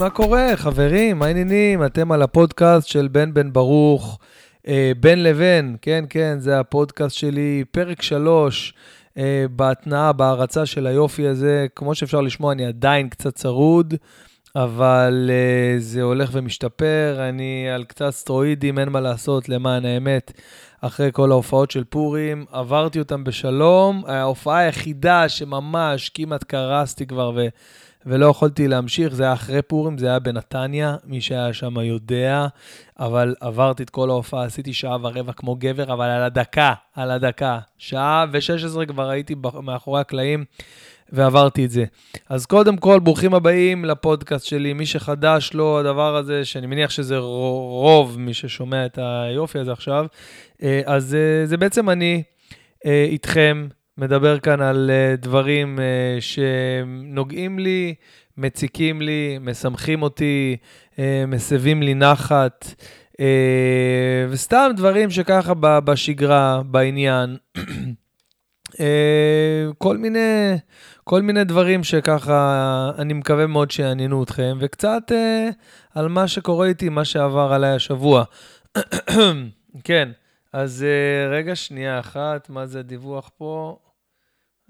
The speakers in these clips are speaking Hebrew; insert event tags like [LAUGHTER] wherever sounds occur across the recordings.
מה קורה, חברים? מה העניינים? אתם על הפודקאסט של בן בן ברוך, אה, בין לבין, כן, כן, זה הפודקאסט שלי, פרק שלוש, אה, בהתנאה, בהערצה של היופי הזה. כמו שאפשר לשמוע, אני עדיין קצת צרוד, אבל אה, זה הולך ומשתפר. אני על קצת סטרואידים, אין מה לעשות, למען האמת. אחרי כל ההופעות של פורים, עברתי אותם בשלום. ההופעה היחידה שממש כמעט קרסתי כבר ו... ולא יכולתי להמשיך, זה היה אחרי פורים, זה היה בנתניה, מי שהיה שם יודע, אבל עברתי את כל ההופעה, עשיתי שעה ורבע כמו גבר, אבל על הדקה, על הדקה. שעה ו-16 כבר הייתי מאחורי הקלעים. ועברתי את זה. אז קודם כל, ברוכים הבאים לפודקאסט שלי. מי שחדש לו הדבר הזה, שאני מניח שזה רוב מי ששומע את היופי הזה עכשיו, אה, אז אה, זה בעצם אני אה, איתכם, מדבר כאן על דברים שנוגעים לי, מציקים לי, משמחים אותי, מסבים לי נחת, וסתם דברים שככה בשגרה, בעניין. [CLEARS THROAT] כל מיני, כל מיני דברים שככה, אני מקווה מאוד שיעניינו אתכם, וקצת אה, על מה שקורה איתי, מה שעבר עליי השבוע. [CLEARS THROAT] כן, אז אה, רגע, שנייה אחת, מה זה הדיווח פה?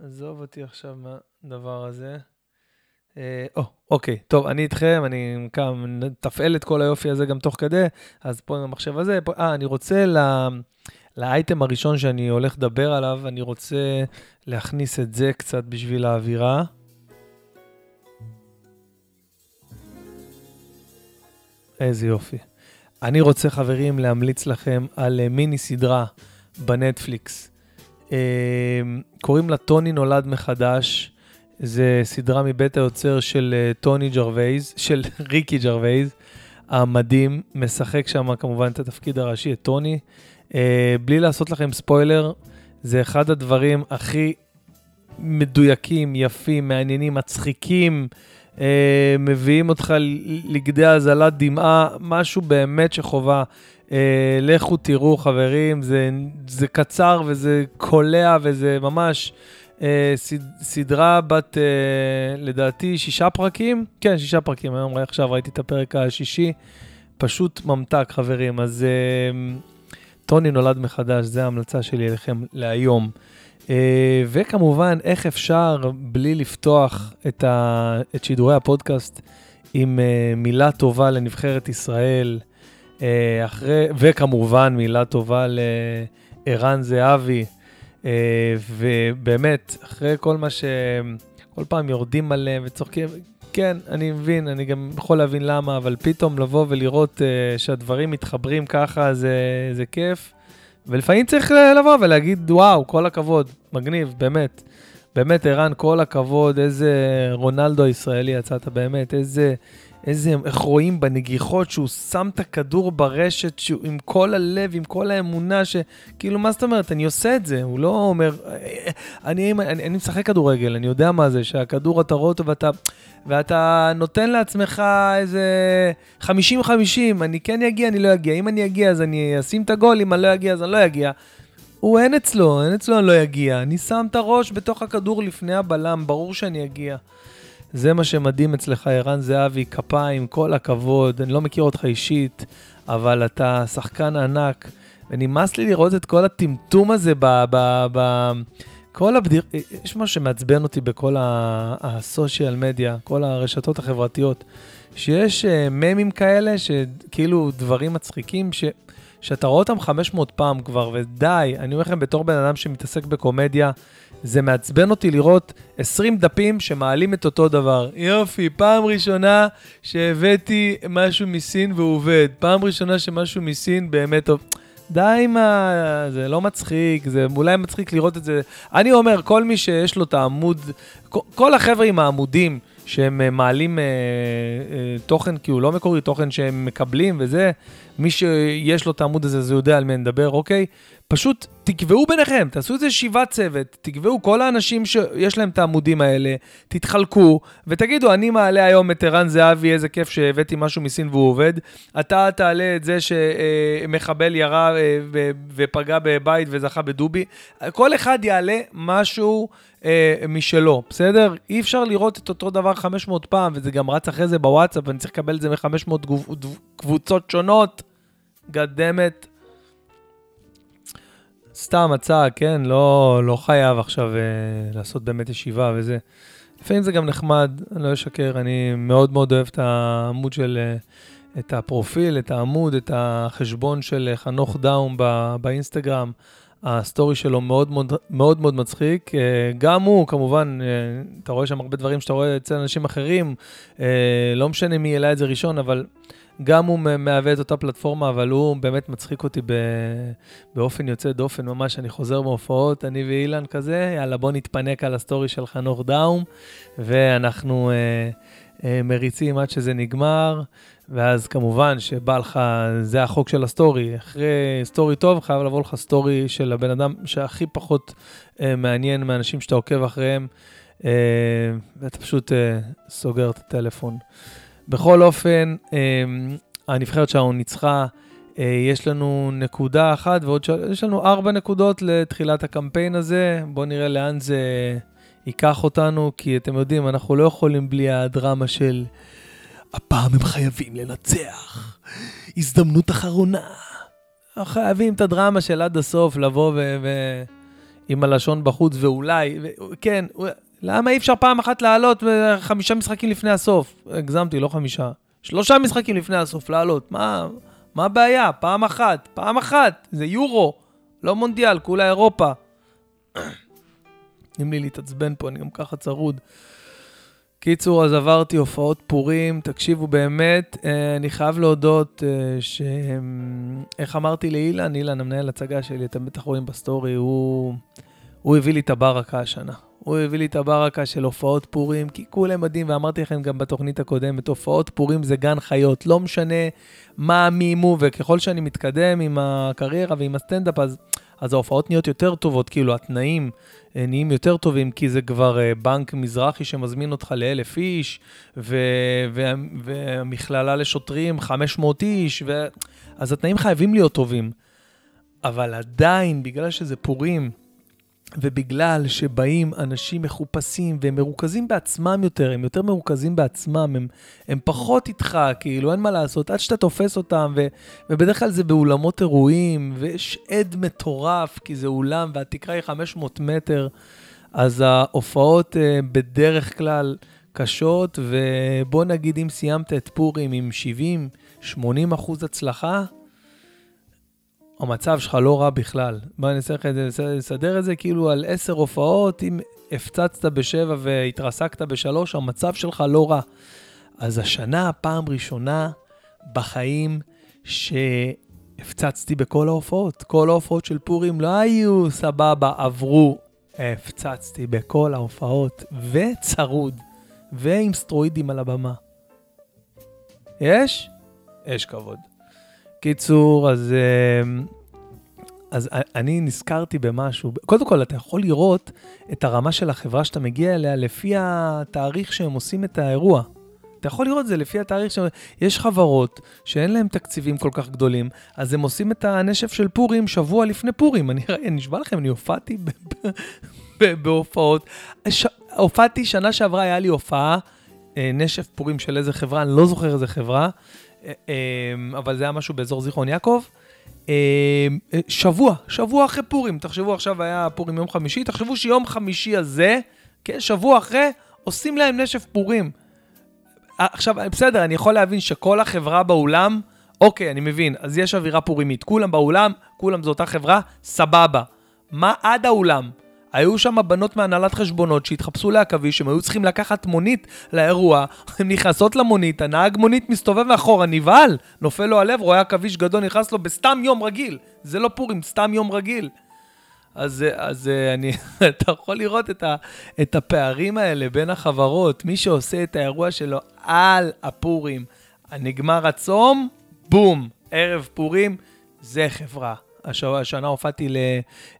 עזוב אותי עכשיו מהדבר הזה. אה, או, אוקיי, טוב, אני איתכם, אני קם, מתפעל את כל היופי הזה גם תוך כדי, אז פה עם המחשב הזה, אה, אני רוצה ל... לאייטם הראשון שאני הולך לדבר עליו, אני רוצה להכניס את זה קצת בשביל האווירה. איזה יופי. אני רוצה, חברים, להמליץ לכם על אה, מיני סדרה בנטפליקס. אה, קוראים לה טוני נולד מחדש. זה סדרה מבית היוצר של אה, טוני ג'רווייס, של [LAUGHS] ריקי ג'רווייס, המדהים, משחק שם כמובן את התפקיד הראשי, את טוני. אה, בלי לעשות לכם ספוילר, זה אחד הדברים הכי מדויקים, יפים, מעניינים, מצחיקים, אה, מביאים אותך לכדי הזלת דמעה, משהו באמת שחובה. אה, לכו תראו, חברים, זה, זה קצר וזה קולע וזה ממש אה, סד, סדרה בת, אה, לדעתי, שישה פרקים? כן, שישה פרקים, היום עכשיו ראיתי את הפרק השישי, פשוט ממתק, חברים. אז... אה, טוני נולד מחדש, זו ההמלצה שלי אליכם להיום. Uh, וכמובן, איך אפשר בלי לפתוח את, ה, את שידורי הפודקאסט עם uh, מילה טובה לנבחרת ישראל, אחרי, וכמובן מילה טובה לערן זהבי, uh, ובאמת, אחרי כל מה. כל פעם יורדים עליהם וצוחקים, כן, אני מבין, אני גם יכול להבין למה, אבל פתאום לבוא ולראות uh, שהדברים מתחברים ככה, זה, זה כיף. ולפעמים צריך לבוא ולהגיד, וואו, כל הכבוד, מגניב, באמת. באמת, ערן, כל הכבוד, איזה רונלדו הישראלי יצאת, באמת, איזה, איזה, איך רואים בנגיחות שהוא שם את הכדור ברשת, שהוא עם כל הלב, עם כל האמונה, שכאילו, מה זאת אומרת, אני עושה את זה, הוא לא אומר, אני, אני, אני, אני משחק כדורגל, אני יודע מה זה, שהכדור אתה רואה אותו ואתה, ואתה נותן לעצמך איזה 50-50, אני כן אגיע, אני לא אגיע, אם אני אגיע אז אני אשים את הגול, אם אני לא אגיע אז אני לא אגיע. הוא אין אצלו, אין אצלו אני לא אגיע. אני שם את הראש בתוך הכדור לפני הבלם, ברור שאני אגיע. זה מה שמדהים אצלך, ערן זהבי, כפיים, כל הכבוד. אני לא מכיר אותך אישית, אבל אתה שחקן ענק, ונמאס לי לראות את כל הטמטום הזה ב... ב, ב כל הבדיר... יש משהו שמעצבן אותי בכל הסושיאל מדיה, כל הרשתות החברתיות, שיש uh, ממים כאלה, שכאילו דברים מצחיקים, ש... שאתה רואה אותם 500 פעם כבר, ודי, אני אומר לכם, בתור בן אדם שמתעסק בקומדיה, זה מעצבן אותי לראות 20 דפים שמעלים את אותו דבר. יופי, פעם ראשונה שהבאתי משהו מסין והוא עובד. פעם ראשונה שמשהו מסין באמת טוב. די עם ה... זה לא מצחיק, זה אולי מצחיק לראות את זה. אני אומר, כל מי שיש לו את העמוד, כל החבר'ה עם העמודים שהם אה, מעלים אה, אה, תוכן כאילו לא מקורי, תוכן שהם מקבלים וזה, מי שיש לו את העמוד הזה, זה יודע על מי נדבר, אוקיי? פשוט תקבעו ביניכם, תעשו איזה ישיבת צוות, תקבעו כל האנשים שיש להם את העמודים האלה, תתחלקו, ותגידו, אני מעלה היום את ערן זהבי, איזה כיף שהבאתי משהו מסין והוא עובד. אתה תעלה את זה שמחבל ירה אה, ופגע בבית וזכה בדובי. כל אחד יעלה משהו אה, משלו, בסדר? אי אפשר לראות את אותו דבר 500 פעם, וזה גם רץ אחרי זה בוואטסאפ, ואני צריך לקבל את זה מ-500 קבוצות שונות. גדמת. סתם הצעה, כן? לא, לא חייב עכשיו אה, לעשות באמת ישיבה וזה. לפעמים זה גם נחמד, אני לא אשקר, אני מאוד מאוד אוהב את העמוד של, אה, את הפרופיל, את העמוד, את החשבון של אה, חנוך דאום בא, באינסטגרם. הסטורי שלו מאוד מאוד, מאוד מאוד מצחיק. אה, גם הוא, כמובן, אתה רואה שם הרבה דברים שאתה רואה אצל אנשים אחרים, לא משנה מי העלה את זה ראשון, אבל גם הוא מהווה את אותה פלטפורמה, אבל הוא באמת מצחיק אותי באופן יוצא דופן, ממש, אני חוזר מהופעות, אני ואילן כזה, יאללה, בוא נתפנק על הסטורי של חנוך דאום, ואנחנו אה, אה, מריצים עד שזה נגמר, ואז כמובן שבא לך, זה החוק של הסטורי, אחרי סטורי טוב, חייב לבוא לך סטורי של הבן אדם שהכי פחות אה, מעניין מהאנשים שאתה עוקב אחריהם, אה, ואתה פשוט אה, סוגר את הטלפון. בכל אופן, אמ, הנבחרת שלנו ניצחה. אה, יש לנו נקודה אחת ועוד ש... יש לנו ארבע נקודות לתחילת הקמפיין הזה. בואו נראה לאן זה ייקח אותנו, כי אתם יודעים, אנחנו לא יכולים בלי הדרמה של הפעם הם חייבים לנצח, הזדמנות אחרונה. חייבים את הדרמה של עד הסוף לבוא ו... ו... עם הלשון בחוץ, ואולי, ו... כן, למה אי אפשר פעם אחת לעלות חמישה משחקים לפני הסוף? הגזמתי, לא חמישה. שלושה משחקים לפני הסוף לעלות. מה, מה הבעיה? פעם אחת, פעם אחת. זה יורו, לא מונדיאל, כולה אירופה. אין לי להתעצבן פה, אני גם ככה צרוד. קיצור, אז עברתי הופעות פורים, תקשיבו באמת, אה, אני חייב להודות אה, ש... איך אמרתי לאילן, אילן, המנהל הצגה שלי, אתם בטח רואים בסטורי, הוא, הוא הביא לי את הברקה השנה. הוא הביא לי את הברקה של הופעות פורים, כי כולם מדהים, ואמרתי לכם גם בתוכנית הקודמת, הופעות פורים זה גן חיות, לא משנה מה, מי, מו, וככל שאני מתקדם עם הקריירה ועם הסטנדאפ, אז, אז ההופעות נהיות יותר טובות, כאילו התנאים אה, נהיים יותר טובים, כי זה כבר אה, בנק מזרחי שמזמין אותך לאלף איש, ו, ו, והמכללה לשוטרים 500 איש, ו, אז התנאים חייבים להיות טובים. אבל עדיין, בגלל שזה פורים, ובגלל שבאים אנשים מחופשים והם מרוכזים בעצמם יותר, הם יותר מרוכזים בעצמם, הם, הם פחות איתך, כאילו, אין מה לעשות, עד שאתה תופס אותם, ו, ובדרך כלל זה באולמות אירועים, ויש עד מטורף, כי זה אולם והתקרה היא 500 מטר, אז ההופעות uh, בדרך כלל קשות, ובוא נגיד אם סיימת את פורים עם 70-80 אחוז הצלחה, המצב שלך לא רע בכלל. בוא ננסה לסדר את זה, כאילו על עשר הופעות, אם הפצצת בשבע והתרסקת בשלוש, המצב שלך לא רע. אז השנה, פעם ראשונה בחיים שהפצצתי בכל ההופעות. כל ההופעות של פורים לא היו סבבה, עברו. הפצצתי בכל ההופעות, וצרוד, ועם סטרואידים על הבמה. יש? יש כבוד. קיצור, אז, אמ, אז אני נזכרתי במשהו. קודם כל, אתה יכול לראות את הרמה של החברה שאתה מגיע אליה לפי התאריך שהם עושים את האירוע. אתה יכול לראות את זה לפי התאריך ש... יש חברות שאין להן תקציבים כל כך גדולים, אז הם עושים את הנשף של פורים שבוע לפני פורים. אני [LAUGHS] נשבע לכם, אני הופעתי בהופעות. ש... הופעתי, שנה שעברה היה לי הופעה, אה, נשף פורים של איזה חברה, אני לא זוכר איזה חברה. אה, אה, אבל זה היה משהו באזור זיכרון יעקב. אה, שבוע, שבוע אחרי פורים, תחשבו עכשיו היה פורים יום חמישי, תחשבו שיום חמישי הזה, כן, שבוע אחרי, עושים להם נשף פורים. עכשיו, בסדר, אני יכול להבין שכל החברה באולם, אוקיי, אני מבין, אז יש אווירה פורימית. כולם באולם, כולם זו אותה חברה, סבבה. מה עד האולם? היו שם בנות מהנהלת חשבונות שהתחפשו לעכביש, הם היו צריכים לקחת מונית לאירוע, [LAUGHS] הן נכנסות למונית, הנהג מונית מסתובב מאחורה, נבהל, נופל לו הלב, רואה עכביש גדול, נכנס לו בסתם יום רגיל. זה לא פורים, סתם יום רגיל. אז, אז אני, [LAUGHS] אתה יכול לראות את, ה, את הפערים האלה בין החברות. מי שעושה את האירוע שלו על הפורים, נגמר הצום, בום, ערב פורים, זה חברה. השנה הופעתי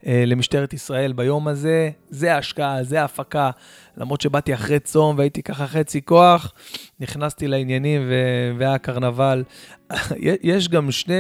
אה, למשטרת ישראל ביום הזה, זה ההשקעה, זה ההפקה. למרות שבאתי אחרי צום והייתי ככה חצי כוח, נכנסתי לעניינים והיה קרנבל. [LAUGHS] יש גם שני,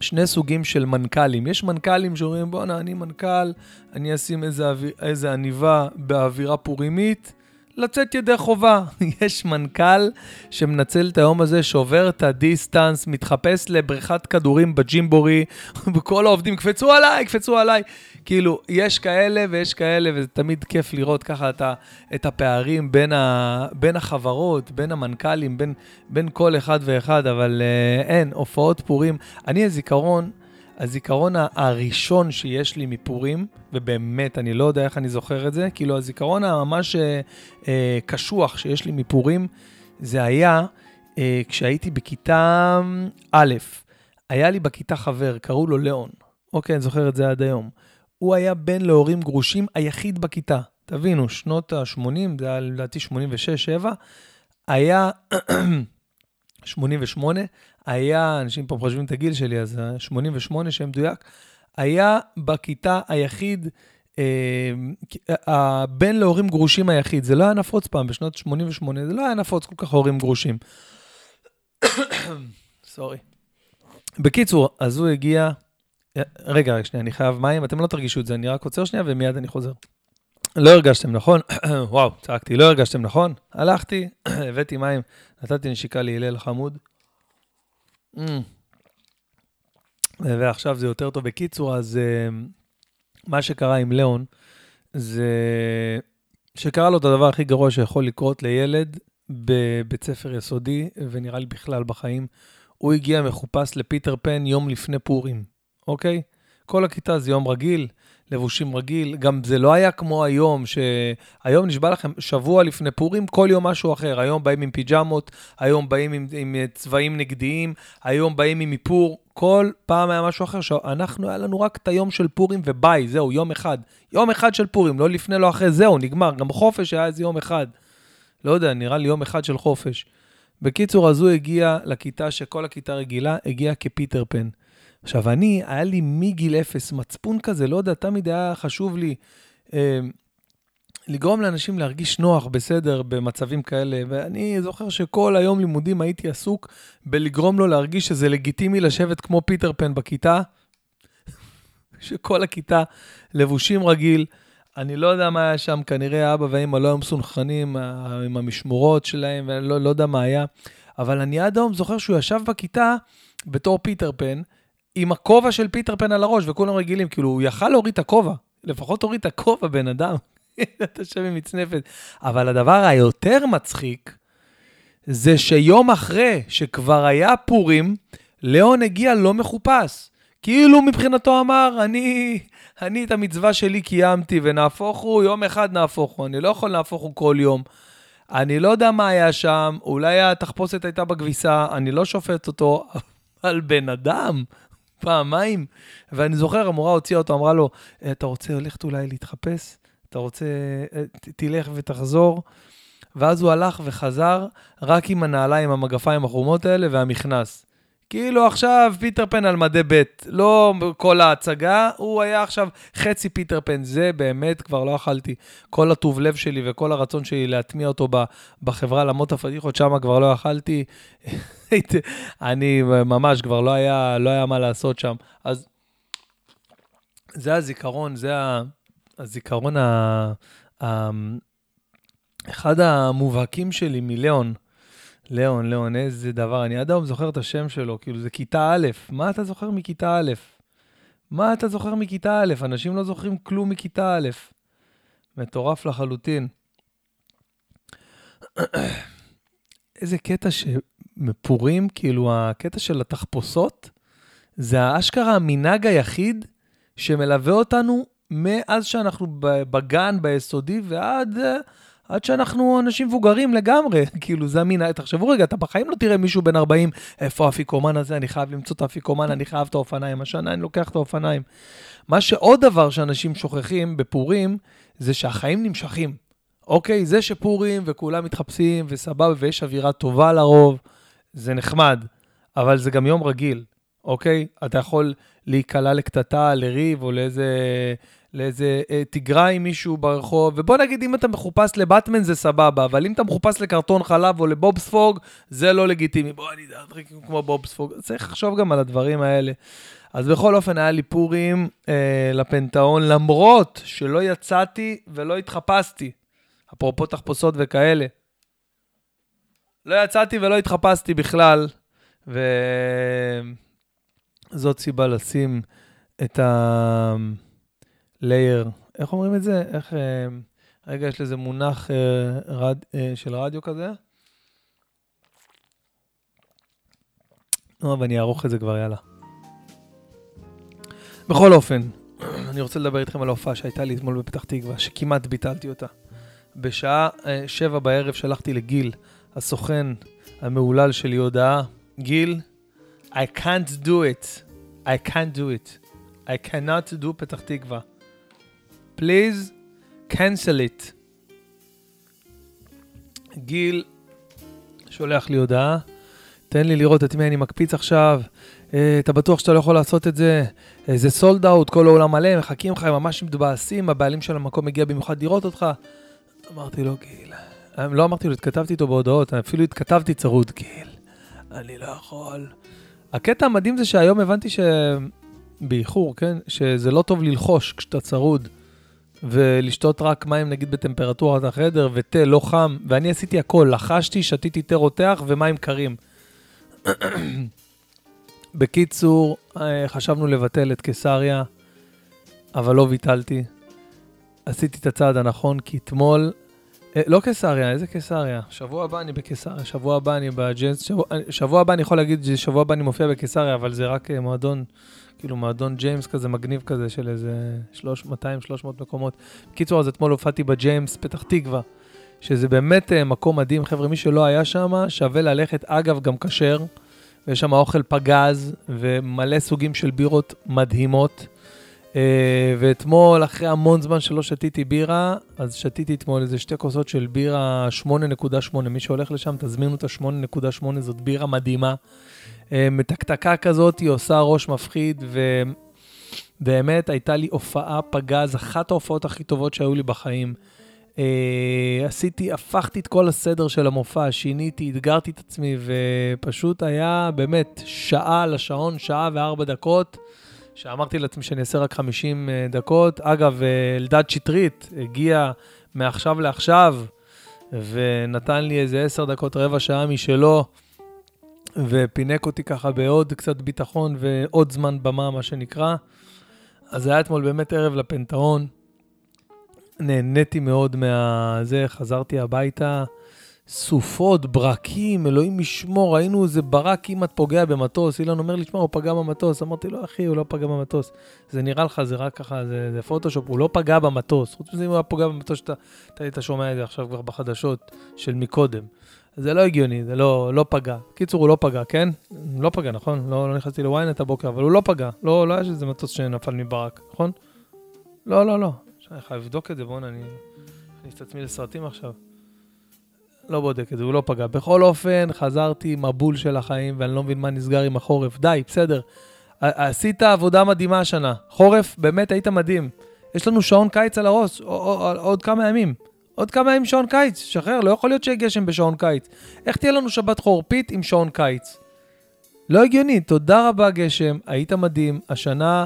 שני סוגים של מנכ"לים. יש מנכ"לים שאומרים, בואנה, אני מנכ"ל, אני אשים איזה, אויר, איזה עניבה באווירה פורימית, לצאת ידי חובה. [LAUGHS] יש מנכ"ל שמנצל את היום הזה, שובר את הדיסטנס, מתחפש לבריכת כדורים בג'ימבורי, [LAUGHS] וכל העובדים, קפצו עליי, קפצו עליי. כאילו, יש כאלה ויש כאלה, וזה תמיד כיף לראות ככה את, ה, את הפערים בין, ה, בין החברות, בין המנכ"לים, בין, בין כל אחד ואחד, אבל uh, אין, הופעות פורים. אני, הזיכרון, הזיכרון הראשון שיש לי מפורים, ובאמת, אני לא יודע איך אני זוכר את זה, כאילו הזיכרון הממש אה, אה, קשוח שיש לי מפורים, זה היה אה, כשהייתי בכיתה א', היה לי בכיתה חבר, קראו לו ליאון. אוקיי, אני זוכר את זה עד היום. הוא היה בן להורים גרושים היחיד בכיתה. תבינו, שנות ה-80, זה היה לדעתי 86-7, היה 88, היה, אנשים פה חושבים את הגיל שלי, אז 88, שם מדויק, היה בכיתה היחיד, אה, הבן להורים גרושים היחיד. זה לא היה נפוץ פעם, בשנות 88, זה לא היה נפוץ כל כך הורים גרושים. [COUGHS] סורי. בקיצור, אז הוא הגיע, רגע, רגע, שנייה, אני חייב מים, אתם לא תרגישו את זה, אני רק עוצר שנייה ומיד אני חוזר. לא הרגשתם נכון? [CLEARS THROAT] וואו, צעקתי, לא הרגשתם נכון? הלכתי, [CLEARS THROAT] הבאתי מים, נתתי נשיקה להלל חמוד. Mm. ועכשיו זה יותר טוב. בקיצור, אז uh, מה שקרה עם ליאון, זה שקרה לו את הדבר הכי גרוע שיכול לקרות לילד בבית ספר יסודי, ונראה לי בכלל בחיים. הוא הגיע מחופש לפיטר פן יום לפני פורים, אוקיי? כל הכיתה זה יום רגיל, לבושים רגיל. גם זה לא היה כמו היום, שהיום נשבע לכם, שבוע לפני פורים, כל יום משהו אחר. היום באים עם פיג'מות, היום באים עם, עם צבעים נגדיים, היום באים עם איפור, כל פעם היה משהו אחר. אנחנו, היה לנו רק את היום של פורים וביי, זהו, יום אחד. יום אחד של פורים, לא לפני, לא אחרי, זהו, נגמר. גם חופש היה איזה יום אחד. לא יודע, נראה לי יום אחד של חופש. בקיצור, אז הוא הגיע לכיתה שכל הכיתה רגילה, הגיע כפיטר פן. עכשיו, אני, היה לי מגיל אפס מצפון כזה, לא יודע, תמיד היה חשוב לי אה, לגרום לאנשים להרגיש נוח, בסדר, במצבים כאלה. ואני זוכר שכל היום לימודים הייתי עסוק בלגרום לו להרגיש שזה לגיטימי לשבת כמו פיטר פן בכיתה, [LAUGHS] שכל הכיתה לבושים רגיל. אני לא יודע מה היה שם, כנראה אבא ואמא לא היו מסונכרנים אה, עם המשמורות שלהם, ואני לא, לא יודע מה היה. אבל אני עד היום זוכר שהוא ישב בכיתה בתור פיטר פן, עם הכובע של פיטר פן על הראש, וכולם רגילים, כאילו, הוא יכל להוריד את הכובע. לפחות תוריד את הכובע, בן אדם. [LAUGHS] אתה יושב עם מצנפת. אבל הדבר היותר מצחיק, זה שיום אחרי שכבר היה פורים, ליאון הגיע לא מחופש. כאילו מבחינתו אמר, אני, אני את המצווה שלי קיימתי, ונהפוך הוא, יום אחד נהפוך הוא. אני לא יכול להפוך הוא כל יום. אני לא יודע מה היה שם, אולי התחפושת הייתה בכביסה, אני לא שופט אותו, [LAUGHS] אבל בן אדם, פעמיים. ואני זוכר, המורה הוציאה אותו, אמרה לו, אתה רוצה ללכת אולי להתחפש? אתה רוצה, תלך ותחזור. ואז הוא הלך וחזר רק עם הנעליים, המגפיים החומות האלה והמכנס. כאילו עכשיו פיטר פן על מדי ב', לא כל ההצגה, הוא היה עכשיו חצי פיטר פן. זה באמת כבר לא אכלתי. כל הטוב לב שלי וכל הרצון שלי להטמיע אותו בחברה למות הפדיחות, שם כבר לא אכלתי. [LAUGHS] אני ממש, כבר לא היה, לא היה מה לעשות שם. אז זה הזיכרון, זה הזיכרון, ה... ה... אחד המובהקים שלי מליאון. ליאון, ליאון, איזה דבר, אני עד היום זוכר את השם שלו, כאילו זה כיתה א', מה אתה זוכר מכיתה א'? מה אתה זוכר מכיתה א'? אנשים לא זוכרים כלום מכיתה א'. מטורף לחלוטין. איזה קטע שמפורים, כאילו הקטע של התחפושות, זה האשכרה המנהג היחיד שמלווה אותנו מאז שאנחנו בגן, ביסודי, ועד עד שאנחנו אנשים מבוגרים לגמרי. [LAUGHS] כאילו, זה המנהג. תחשבו רגע, אתה בחיים לא תראה מישהו בן 40, איפה האפיקומן הזה, אני חייב למצוא את האפיקומן, אני חייב את האופניים. השנה אני לוקח את האופניים. מה שעוד דבר שאנשים שוכחים בפורים, זה שהחיים נמשכים. אוקיי, זה שפורים וכולם מתחפשים וסבבה ויש אווירה טובה לרוב, זה נחמד, אבל זה גם יום רגיל, אוקיי? אתה יכול להיקלע לקטטה, לריב או לאיזה, לאיזה אה, תגרה עם מישהו ברחוב, ובוא נגיד, אם אתה מחופש לבטמן זה סבבה, אבל אם אתה מחופש לקרטון חלב או לבובספוג, זה לא לגיטימי. בוא, אני אדריק כמו בובספוג. צריך לחשוב גם על הדברים האלה. אז בכל אופן, היה לי פורים אה, לפנתאון, למרות שלא יצאתי ולא התחפשתי. אפרופו תחפושות וכאלה. לא יצאתי ולא התחפשתי בכלל, וזאת סיבה לשים את ה-layer, איך אומרים את זה? איך... אה, רגע, יש לזה מונח אה, רד, אה, של רדיו כזה. נו, אבל אני אערוך את זה כבר, יאללה. בכל אופן, [CLEARS THROAT] אני רוצה לדבר איתכם על ההופעה שהייתה לי אתמול בפתח תקווה, שכמעט ביטלתי אותה. בשעה שבע בערב שלחתי לגיל, הסוכן המהולל שלי, הודעה, גיל, I can't do it. I can't do it. I cannot do פתח תקווה. Please, cancel it. גיל שולח לי הודעה, תן לי לראות את מי אני מקפיץ עכשיו, אה, אתה בטוח שאתה לא יכול לעשות את זה? אה, זה סולד אאוט, כל העולם מלא, מחכים לך, הם ממש מתבאסים, הבעלים של המקום מגיע במיוחד לראות אותך. אמרתי לו, גיל, אה, לא אמרתי לו, התכתבתי איתו בהודעות, אפילו התכתבתי צרוד, גיל, אני לא יכול. הקטע המדהים זה שהיום הבנתי ש... באיחור, כן? שזה לא טוב ללחוש כשאתה צרוד, ולשתות רק מים נגיד בטמפרטורת החדר, ותה לא חם, ואני עשיתי הכל, לחשתי, שתיתי תה רותח ומים קרים. [CLEARS THROAT] בקיצור, אה, חשבנו לבטל את קיסריה, אבל לא ביטלתי. עשיתי את הצעד הנכון, כי אתמול אה, לא קיסריה, איזה קיסריה? שבוע הבא אני בקיסריה, שבוע הבא אני בג'יימס, שבוע, אה, שבוע הבא אני יכול להגיד ששבוע הבא אני מופיע בקיסריה, אבל זה רק מועדון, כאילו מועדון ג'יימס כזה מגניב כזה של איזה 200-300 מקומות. בקיצור, אז אתמול הופעתי בג'יימס, פתח תקווה, שזה באמת מקום מדהים, חבר'ה, מי שלא היה שם, שווה ללכת, אגב, גם כשר, ויש שם אוכל פגז ומלא סוגים של בירות מדהימות. Uh, ואתמול, אחרי המון זמן שלא שתיתי בירה, אז שתיתי אתמול איזה שתי כוסות של בירה 8.8. מי שהולך לשם, תזמינו את ה-8.8, זאת בירה מדהימה. Uh, מתקתקה כזאת, היא עושה ראש מפחיד, ובאמת הייתה לי הופעה פגז, אחת ההופעות הכי טובות שהיו לי בחיים. Uh, עשיתי, הפכתי את כל הסדר של המופע, שיניתי, אתגרתי את עצמי, ופשוט היה באמת שעה לשעון, שעה וארבע דקות. שאמרתי לעצמי שאני אעשה רק 50 אה, דקות. אגב, אה, אלדד שטרית הגיע מעכשיו לעכשיו, ונתן לי איזה 10 דקות, רבע שעה משלו, ופינק אותי ככה בעוד קצת ביטחון ועוד זמן במה, מה שנקרא. אז היה אתמול באמת ערב לפנתאון. נהניתי מאוד מהזה, חזרתי הביתה. סופות, ברקים, אלוהים ישמור, ראינו איזה ברק כמעט פוגע במטוס, אילן אומר לי, שמע, הוא פגע במטוס. אמרתי לו, אחי, הוא לא פגע במטוס. זה נראה לך, זה רק ככה, זה, זה פוטושופ, הוא לא פגע במטוס. חוץ מזה, אם הוא היה פוגע במטוס, שאתה היית שומע את זה עכשיו כבר בחדשות של מקודם. זה לא הגיוני, זה לא, לא פגע. קיצור, הוא לא פגע, כן? לא פגע, נכון? לא, לא נכנסתי לוויינט הבוקר, אבל הוא לא פגע. לא, לא היה שזה מטוס שנפל מברק, נכון? לא, לא, לא. אני חייב לבדוק את זה, בוא'נה, אני אכניס את עצמי לסרטים עכשיו. לא בודק את זה, הוא לא פגע. בכל אופן, חזרתי עם הבול של החיים, ואני לא מבין מה נסגר עם החורף. די, בסדר. עשית עבודה מדהימה השנה. חורף, באמת היית מדהים. יש לנו שעון קיץ על הראש, עוד כמה ימים. עוד כמה ימים שעון קיץ, שחרר, לא יכול להיות שיהיה גשם בשעון קיץ. איך תהיה לנו שבת חורפית עם שעון קיץ? לא הגיוני, תודה רבה גשם, היית מדהים. השנה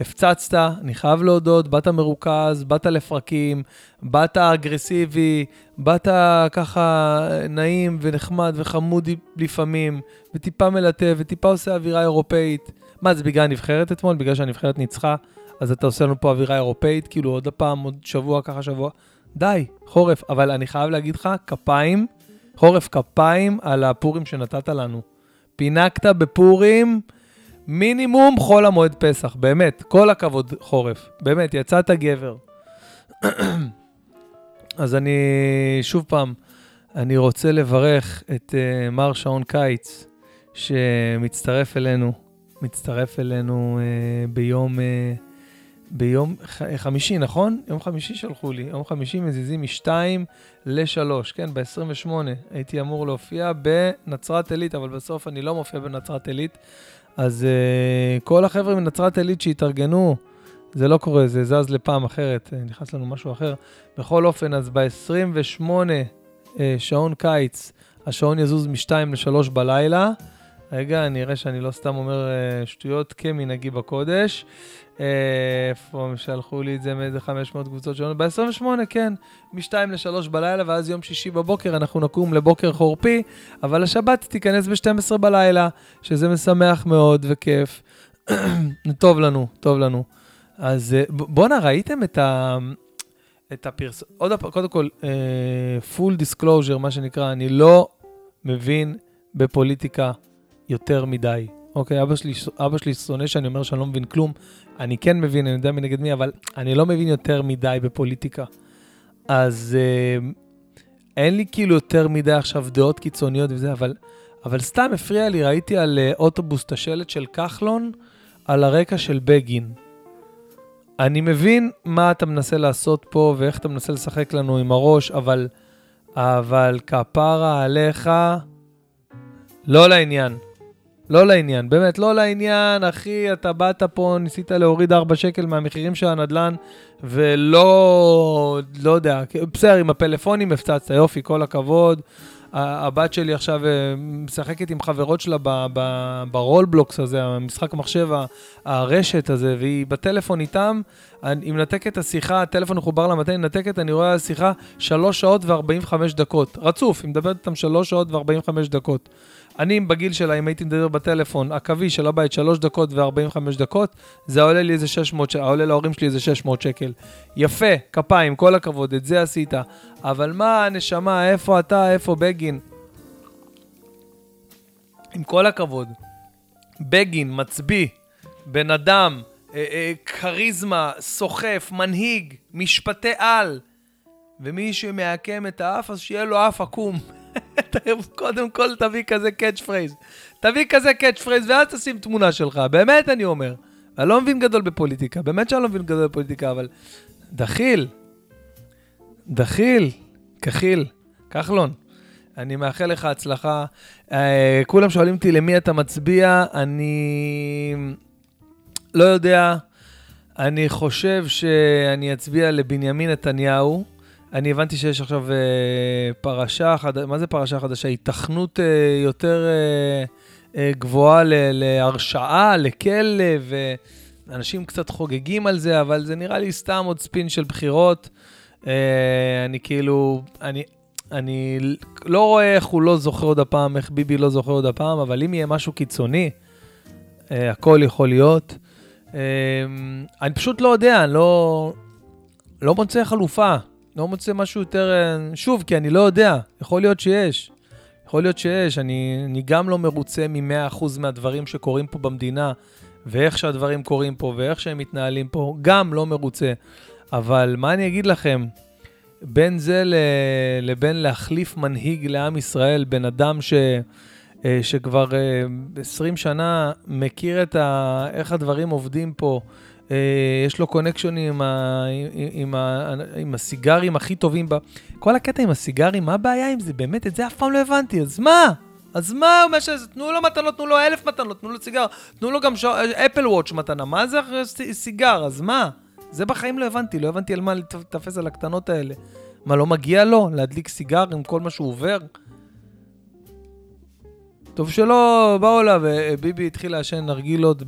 הפצצת, אני חייב להודות, באת מרוכז, באת לפרקים, באת אגרסיבי, באת ככה נעים ונחמד וחמוד לפעמים, וטיפה מלטף, וטיפה עושה אווירה אירופאית. מה, זה בגלל הנבחרת אתמול? בגלל שהנבחרת ניצחה? אז אתה עושה לנו פה אווירה אירופאית, כאילו עוד פעם, עוד שבוע, ככה שבוע? די, חורף. אבל אני חייב להגיד לך, כפיים, חורף כפיים על הפורים שנתת לנו. פינקת בפורים. מינימום חול המועד פסח, באמת, כל הכבוד חורף, באמת, יצאת גבר. [CLEARS THROAT] אז אני, שוב פעם, אני רוצה לברך את uh, מר שעון קיץ, שמצטרף אלינו, מצטרף אלינו uh, ביום, uh, ביום חמישי, נכון? יום חמישי שלחו לי, יום חמישי מזיזים מ-2 ל-3, כן, ב-28. הייתי אמור להופיע בנצרת עילית, אבל בסוף אני לא מופיע בנצרת עילית. אז uh, כל החבר'ה מנצרת עילית שהתארגנו, זה לא קורה, זה זז לפעם אחרת, אה, נכנס לנו משהו אחר. בכל אופן, אז ב-28 אה, שעון קיץ, השעון יזוז מ-2 ל-3 בלילה. רגע, אני אראה שאני לא סתם אומר אה, שטויות כמנהגי בקודש. איפה הם שלחו לי את זה מאיזה 500 קבוצות שונות? ב-28, כן, מ-2 ל-3 בלילה, ואז יום שישי בבוקר אנחנו נקום לבוקר חורפי, אבל השבת תיכנס ב-12 בלילה, שזה משמח מאוד וכיף. [CLEARS THROAT] טוב לנו, טוב לנו. אז בואנה, ראיתם את ה... את הפרס... עוד פעם, קודם כל, אה, disclosure, מה שנקרא, אני לא מבין בפוליטיקה יותר מדי. אוקיי, אבא שלי, אבא שלי שונא שאני אומר שאני לא מבין כלום. אני כן מבין, אני יודע מי נגד מי, אבל אני לא מבין יותר מדי בפוליטיקה. אז אה, אין לי כאילו יותר מדי עכשיו דעות קיצוניות וזה, אבל, אבל סתם הפריע לי, ראיתי על uh, אוטובוס את השלט של כחלון על הרקע של בגין. אני מבין מה אתה מנסה לעשות פה ואיך אתה מנסה לשחק לנו עם הראש, אבל, אבל כפרה עליך, לא לעניין. לא לעניין, באמת, לא לעניין, אחי, אתה באת פה, ניסית להוריד 4 שקל מהמחירים של הנדלן, ולא, לא יודע, בסדר, עם הפלאפונים הפצצת, יופי, כל הכבוד. הבת שלי עכשיו אה, משחקת עם חברות שלה ברולבלוקס הזה, המשחק המחשב, הרשת הזה, והיא בטלפון איתם, היא מנתקת את השיחה, הטלפון מחובר למטה, היא מנתקת, אני רואה שיחה 3 שעות ו-45 דקות. רצוף, היא מדברת איתם 3 שעות ו-45 דקות. אני בגיל שלה, אם הייתי מדבר בטלפון, הקווי של הבית 3 דקות ו-45 דקות, זה עולה לי איזה 600 שקל, עולה להורים שלי איזה 600 שקל. יפה, כפיים, כל הכבוד, את זה עשית. אבל מה, נשמה, איפה אתה, איפה בגין? עם כל הכבוד, בגין, מצביא, בן אדם, אה, אה, כריזמה, סוחף, מנהיג, משפטן על, ומי שמעקם את האף, אז שיהיה לו אף עקום. קודם כל תביא כזה catchphrase. תביא כזה catchphrase ואז תשים תמונה שלך. באמת אני אומר. אני לא מבין גדול בפוליטיקה, באמת שאני לא מבין גדול בפוליטיקה, אבל דחיל, דחיל, כחיל, כחלון. אני מאחל לך הצלחה. אה, כולם שואלים אותי למי אתה מצביע, אני לא יודע. אני חושב שאני אצביע לבנימין נתניהו. אני הבנתי שיש עכשיו אה, פרשה חדשה, מה זה פרשה חדשה? התכנות אה, יותר אה, אה, גבוהה ל, להרשעה, לכלא, ואנשים קצת חוגגים על זה, אבל זה נראה לי סתם עוד ספין של בחירות. אה, אני כאילו, אני, אני לא רואה איך הוא לא זוכר עוד הפעם, איך ביבי לא זוכר עוד הפעם, אבל אם יהיה משהו קיצוני, אה, הכל יכול להיות. אה, אני פשוט לא יודע, אני לא, לא מוצא חלופה. לא מוצא משהו יותר... אה, שוב, כי אני לא יודע, יכול להיות שיש. יכול להיות שיש. אני, אני גם לא מרוצה מ-100% מהדברים שקורים פה במדינה, ואיך שהדברים קורים פה, ואיך שהם מתנהלים פה, גם לא מרוצה. אבל מה אני אגיד לכם? בין זה. לבין להחליף מנהיג לעם ישראל, בן אדם ש... אה, שכבר 20 אה, שנה מכיר את ה... איך הדברים עובדים פה, יש לו קונקשונים עם, ה, עם, עם, עם הסיגרים הכי טובים. ב... כל הקטע עם הסיגרים, מה הבעיה עם זה? באמת, את זה אף פעם לא הבנתי, אז מה? אז מה הוא משהו, תנו לו מתנות, תנו לו אלף מתנות, תנו לו סיגר, תנו לו גם ש... אפל וואץ' מתנה, מה זה סיגר, אז מה? זה בחיים לא הבנתי, לא הבנתי על מה לתפס על הקטנות האלה. מה, לא מגיע לו להדליק סיגר עם כל מה שהוא עובר? טוב שלא באו אליו, ביבי התחיל לעשן נרגילות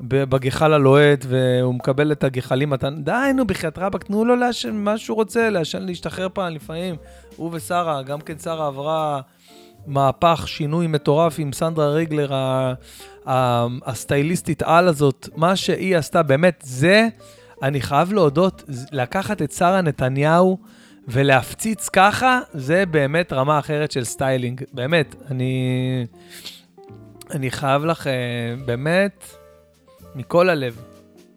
בגחל הלוהט, והוא מקבל את הגחלים מתן. די, נו, בחייאת רבאק, תנו לו לעשן מה שהוא רוצה, לעשן, להשתחרר פעם לפעמים. הוא ושרה, גם כן שרה עברה מהפך, שינוי מטורף עם סנדרה ריגלר, הסטייליסטית על הזאת. מה שהיא עשתה, באמת, זה, אני חייב להודות, לקחת את שרה נתניהו, ולהפציץ ככה, זה באמת רמה אחרת של styling. באמת, אני, אני חייב לך, אה, באמת, מכל הלב.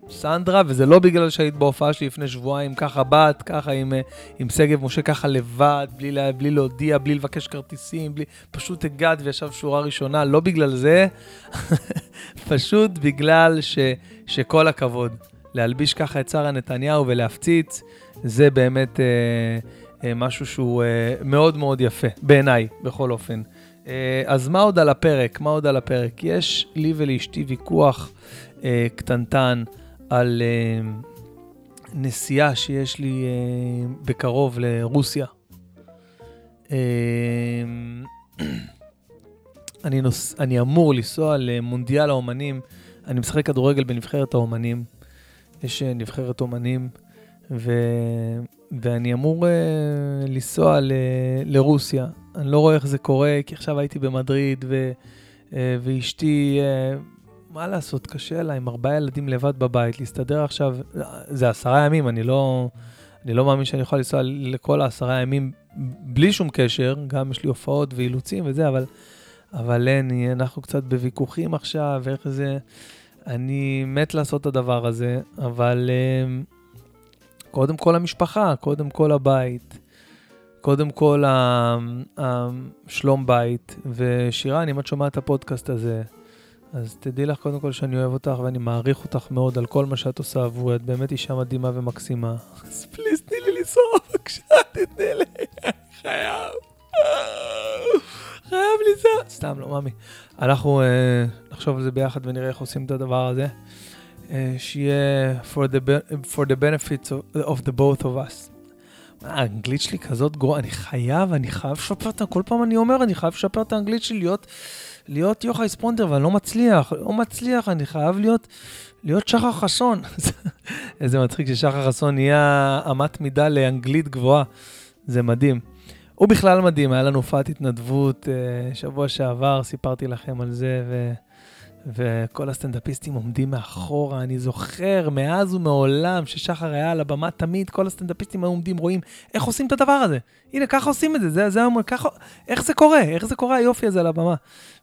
סנדרה, וזה לא בגלל שהיית בהופעה שלי לפני שבועיים, ככה באת, ככה עם, אה, עם שגב משה, ככה לבד, בלי, לה, בלי להודיע, בלי לבקש כרטיסים, בלי, פשוט הגעת וישב שורה ראשונה, לא בגלל זה, [LAUGHS] פשוט בגלל ש, שכל הכבוד. להלביש ככה את שרה נתניהו ולהפציץ, זה באמת אה, אה, משהו שהוא אה, מאוד מאוד יפה, בעיניי, בכל אופן. אה, אז מה עוד על הפרק? מה עוד על הפרק? יש לי ולאשתי ויכוח אה, קטנטן על uh, נסיעה שיש לי uh, בקרוב לרוסיה. Uh, [CLEARS THROAT] אני, נוס, אני אמור לנסוע למונדיאל האומנים, אני משחק כדורגל בנבחרת האומנים. יש נבחרת אומנים, ו... ואני אמור uh, לנסוע ל... לרוסיה. אני לא רואה איך זה קורה, כי עכשיו הייתי במדריד, ו... uh, ואשתי, uh, מה לעשות, קשה לה עם ארבעה ילדים לבד בבית, להסתדר עכשיו, זה עשרה ימים, אני לא, אני לא מאמין שאני יכול לנסוע לכל העשרה ימים בלי שום קשר, גם יש לי הופעות ואילוצים וזה, אבל, אבל אין, אנחנו קצת בוויכוחים עכשיו, ואיך זה... אני מת לעשות את הדבר הזה, אבל uh, קודם כל המשפחה, קודם כל הבית, קודם כל השלום בית. ושירן, אם את שומעת את הפודקאסט הזה, אז תדעי לך קודם כל שאני אוהב אותך ואני מעריך אותך מאוד על כל מה שאת עושה עבורי, את באמת אישה מדהימה ומקסימה. אז פליז, תני לי לנסוע, בבקשה, תתני לי, חייב. חייב לנסוע. סתם, לא, מאמי. אנחנו uh, נחשוב על זה ביחד ונראה איך עושים את הדבר הזה. Uh, שיהיה for the, for the benefits of, of the both of us. האנגלית שלי כזאת גרועה, אני חייב, אני חייב לשפר את, כל פעם אני אומר, אני חייב לשפר את האנגלית שלי, להיות, להיות יוחאי ספונדר, ואני לא מצליח, לא מצליח, אני חייב להיות, להיות שחר חסון. [LAUGHS] איזה מצחיק ששחר חסון נהיה אמת מידה לאנגלית גבוהה, זה מדהים. הוא בכלל מדהים, היה לנו הופעת התנדבות uh, שבוע שעבר, סיפרתי לכם על זה, ו... וכל הסטנדאפיסטים עומדים מאחורה. אני זוכר מאז ומעולם ששחר היה על הבמה, תמיד כל הסטנדאפיסטים היו עומדים, רואים איך עושים את הדבר הזה. הנה, ככה עושים את זה, זה, זה ככה, איך זה קורה? איך זה קורה היופי הזה על הבמה?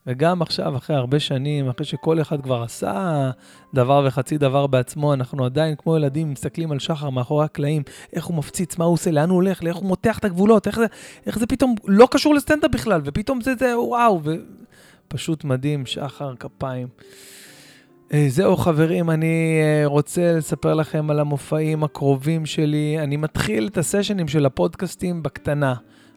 וגם עכשיו, אחרי הרבה שנים, אחרי שכל אחד כבר עשה דבר וחצי דבר בעצמו, אנחנו עדיין כמו ילדים מסתכלים על שחר מאחורי הקלעים, איך הוא מפציץ, מה הוא עושה, לאן הוא הולך, איך הוא מותח את הגבולות, איך זה, איך זה פתאום לא קשור לסטנדאפ בכלל, ופתאום זה, זה, וואו, ו... פשוט מדהים, שחר כפיים. אה, זהו חברים, אני אה, רוצה לספר לכם על המופעים הקרובים שלי. אני מתחיל את הסשנים של הפודקאסטים בקטנה,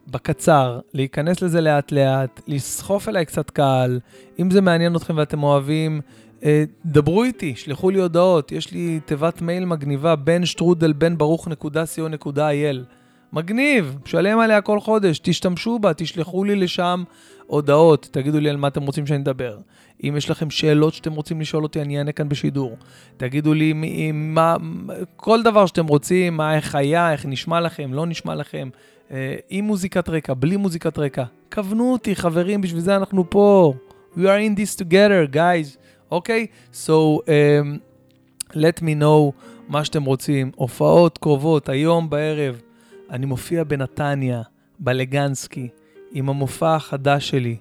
בקצר, להיכנס לזה לאט לאט, לסחוף אליי קצת קהל. אם זה מעניין אתכם ואתם אוהבים, אה, דברו איתי, שלחו לי הודעות. יש לי תיבת מייל מגניבה, בן שטרודל בן ברוך נקודה אייל. מגניב, משלם עליה כל חודש, תשתמשו בה, תשלחו לי לשם הודעות, תגידו לי על מה אתם רוצים שאני אדבר. אם יש לכם שאלות שאתם רוצים לשאול אותי, אני אענה כאן בשידור. תגידו לי מה, כל דבר שאתם רוצים, מה, איך היה, איך נשמע לכם, לא נשמע לכם, אה, עם מוזיקת רקע, בלי מוזיקת רקע. כוונו אותי, חברים, בשביל זה אנחנו פה. We are in this together, guys. אוקיי? Okay? So, um, let me know מה שאתם רוצים. הופעות קרובות, היום בערב. אני מופיע בנתניה, בלגנסקי. עם המופע החדש שלי.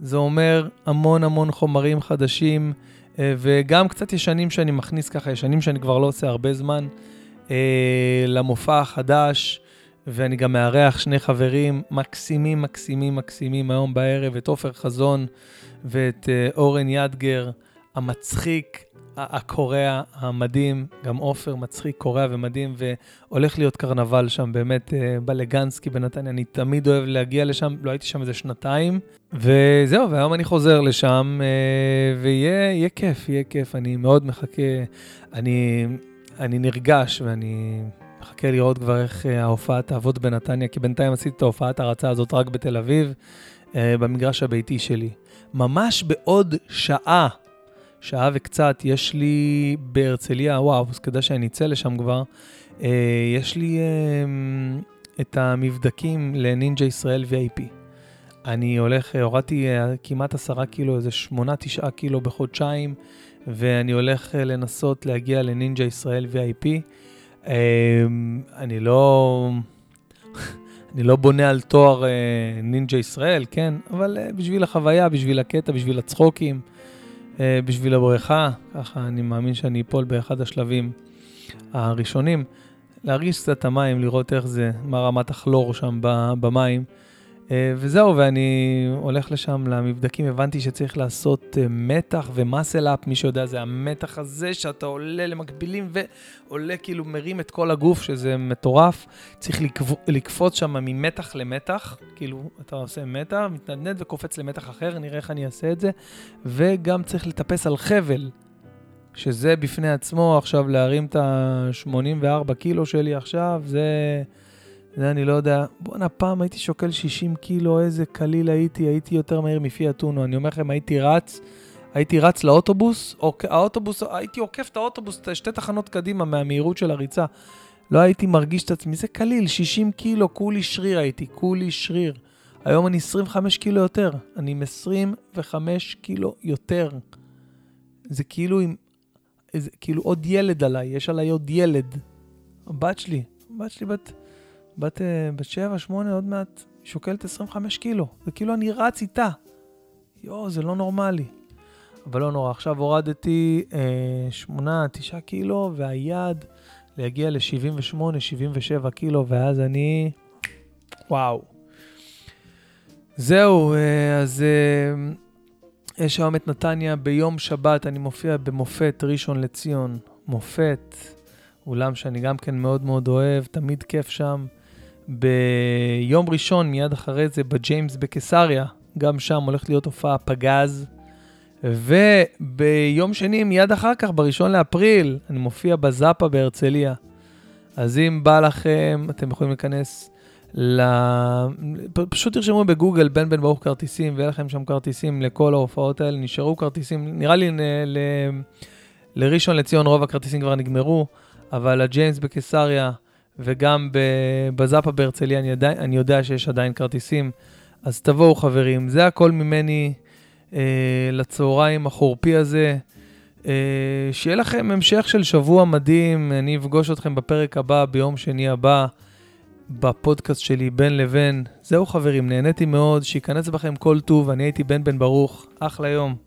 זה אומר המון המון חומרים חדשים, אה, וגם קצת ישנים שאני מכניס ככה, ישנים שאני כבר לא עושה הרבה זמן, אה, למופע החדש, ואני גם מארח שני חברים מקסימים, מקסימים, מקסימים היום בערב, את עופר חזון ואת אה, אורן ידגר, המצחיק, הקורע המדהים, גם עופר מצחיק, קורע ומדהים, והולך להיות קרנבל שם באמת אה, בלגנסקי בנתניה, אני תמיד אוהב להגיע לשם, לא הייתי שם איזה שנתיים, וזהו, והיום אני חוזר לשם, אה, ויהיה כיף, יהיה כיף, אני מאוד מחכה, אני, אני נרגש ואני מחכה לראות כבר איך אה, ההופעה תעבוד בנתניה, כי בינתיים עשיתי את ההופעת הרצה הזאת רק בתל אביב, במגרש הביתי שלי. ממש בעוד שעה. שעה וקצת, יש לי בהרצליה, וואו, אז כדאי שאני אצא לשם כבר, אה, יש לי אה, את המבדקים לנינג'ה ישראל VIP. אני הולך, הורדתי אה, כמעט עשרה קילו, איזה שמונה, תשעה קילו בחודשיים, ואני הולך אה, לנסות להגיע לנינג'ה ישראל VIP. אה, אני לא... [LAUGHS] אני לא בונה על תואר אה, נינג'ה ישראל, כן? אבל בשביל החוויה, בשביל הקטע, בשביל הצחוקים. אה, בשביל הבריכה, ככה אני מאמין שאני אפול באחד השלבים הראשונים. להרגיש קצת את המים, לראות איך זה, מה רמת הכלור שם במים. אה, וזהו, ואני הולך לשם למבדקים, הבנתי שצריך לעשות אה, מתח ומאסל-אפ, מי שיודע, זה המתח הזה שאתה עולה למקבילים ועולה כאילו מרים את כל הגוף, שזה מטורף. צריך לקפוץ שם ממתח למתח, כאילו אתה עושה מתח, מתנדנד וקופץ למתח אחר, נראה איך אני אעשה את זה. וגם צריך לטפס על חבל. שזה בפני עצמו, עכשיו להרים את ה-84 קילו שלי עכשיו, זה, זה אני לא יודע. בואנה, פעם הייתי שוקל 60 קילו, איזה קליל הייתי, הייתי יותר מהיר מפי אתונו. אני אומר לכם, הייתי רץ, הייתי רץ לאוטובוס, או, האוטובוס, הייתי עוקף את האוטובוס שתי תחנות קדימה מהמהירות של הריצה. לא הייתי מרגיש את עצמי, זה קליל, 60 קילו, כולי שריר הייתי, כולי שריר. היום אני 25 קילו יותר, אני עם 25 קילו יותר. זה כאילו עם, זה כאילו עוד ילד עליי, יש עליי עוד ילד. הבת שלי, הבת שלי בת, בת, אה, בת 7, 8, עוד מעט, שוקלת 25 קילו. זה כאילו אני רץ איתה. יואו, זה לא נורמלי. אבל לא נורא, עכשיו הורדתי אה, 8, 9 קילו, והיעד להגיע ל-78, 77 קילו, ואז אני... וואו. זהו, אה, אז אה, יש היום את נתניה ביום שבת, אני מופיע במופת ראשון לציון. מופת, אולם שאני גם כן מאוד מאוד אוהב, תמיד כיף שם. ביום ראשון, מיד אחרי זה, בג'יימס בקיסריה, גם שם הולכת להיות הופעה פגז. וביום שני, מיד אחר כך, בראשון לאפריל, אני מופיע בזאפה בהרצליה. אז אם בא לכם, אתם יכולים להיכנס ל... פשוט תרשמו בגוגל בן בן ברוך כרטיסים, ויהיה לכם שם כרטיסים לכל ההופעות האלה. נשארו כרטיסים, נראה לי ל... ל... לראשון לציון רוב הכרטיסים כבר נגמרו, אבל הג'יימס בקיסריה וגם בזאפה בהרצליה, אני, אני יודע שיש עדיין כרטיסים. אז תבואו חברים, זה הכל ממני אה, לצהריים החורפי הזה. אה, שיהיה לכם המשך של שבוע מדהים, אני אפגוש אתכם בפרק הבא, ביום שני הבא, בפודקאסט שלי בין לבין. זהו חברים, נהניתי מאוד, שייכנס בכם כל טוב, אני הייתי בן בן ברוך, אחלה יום.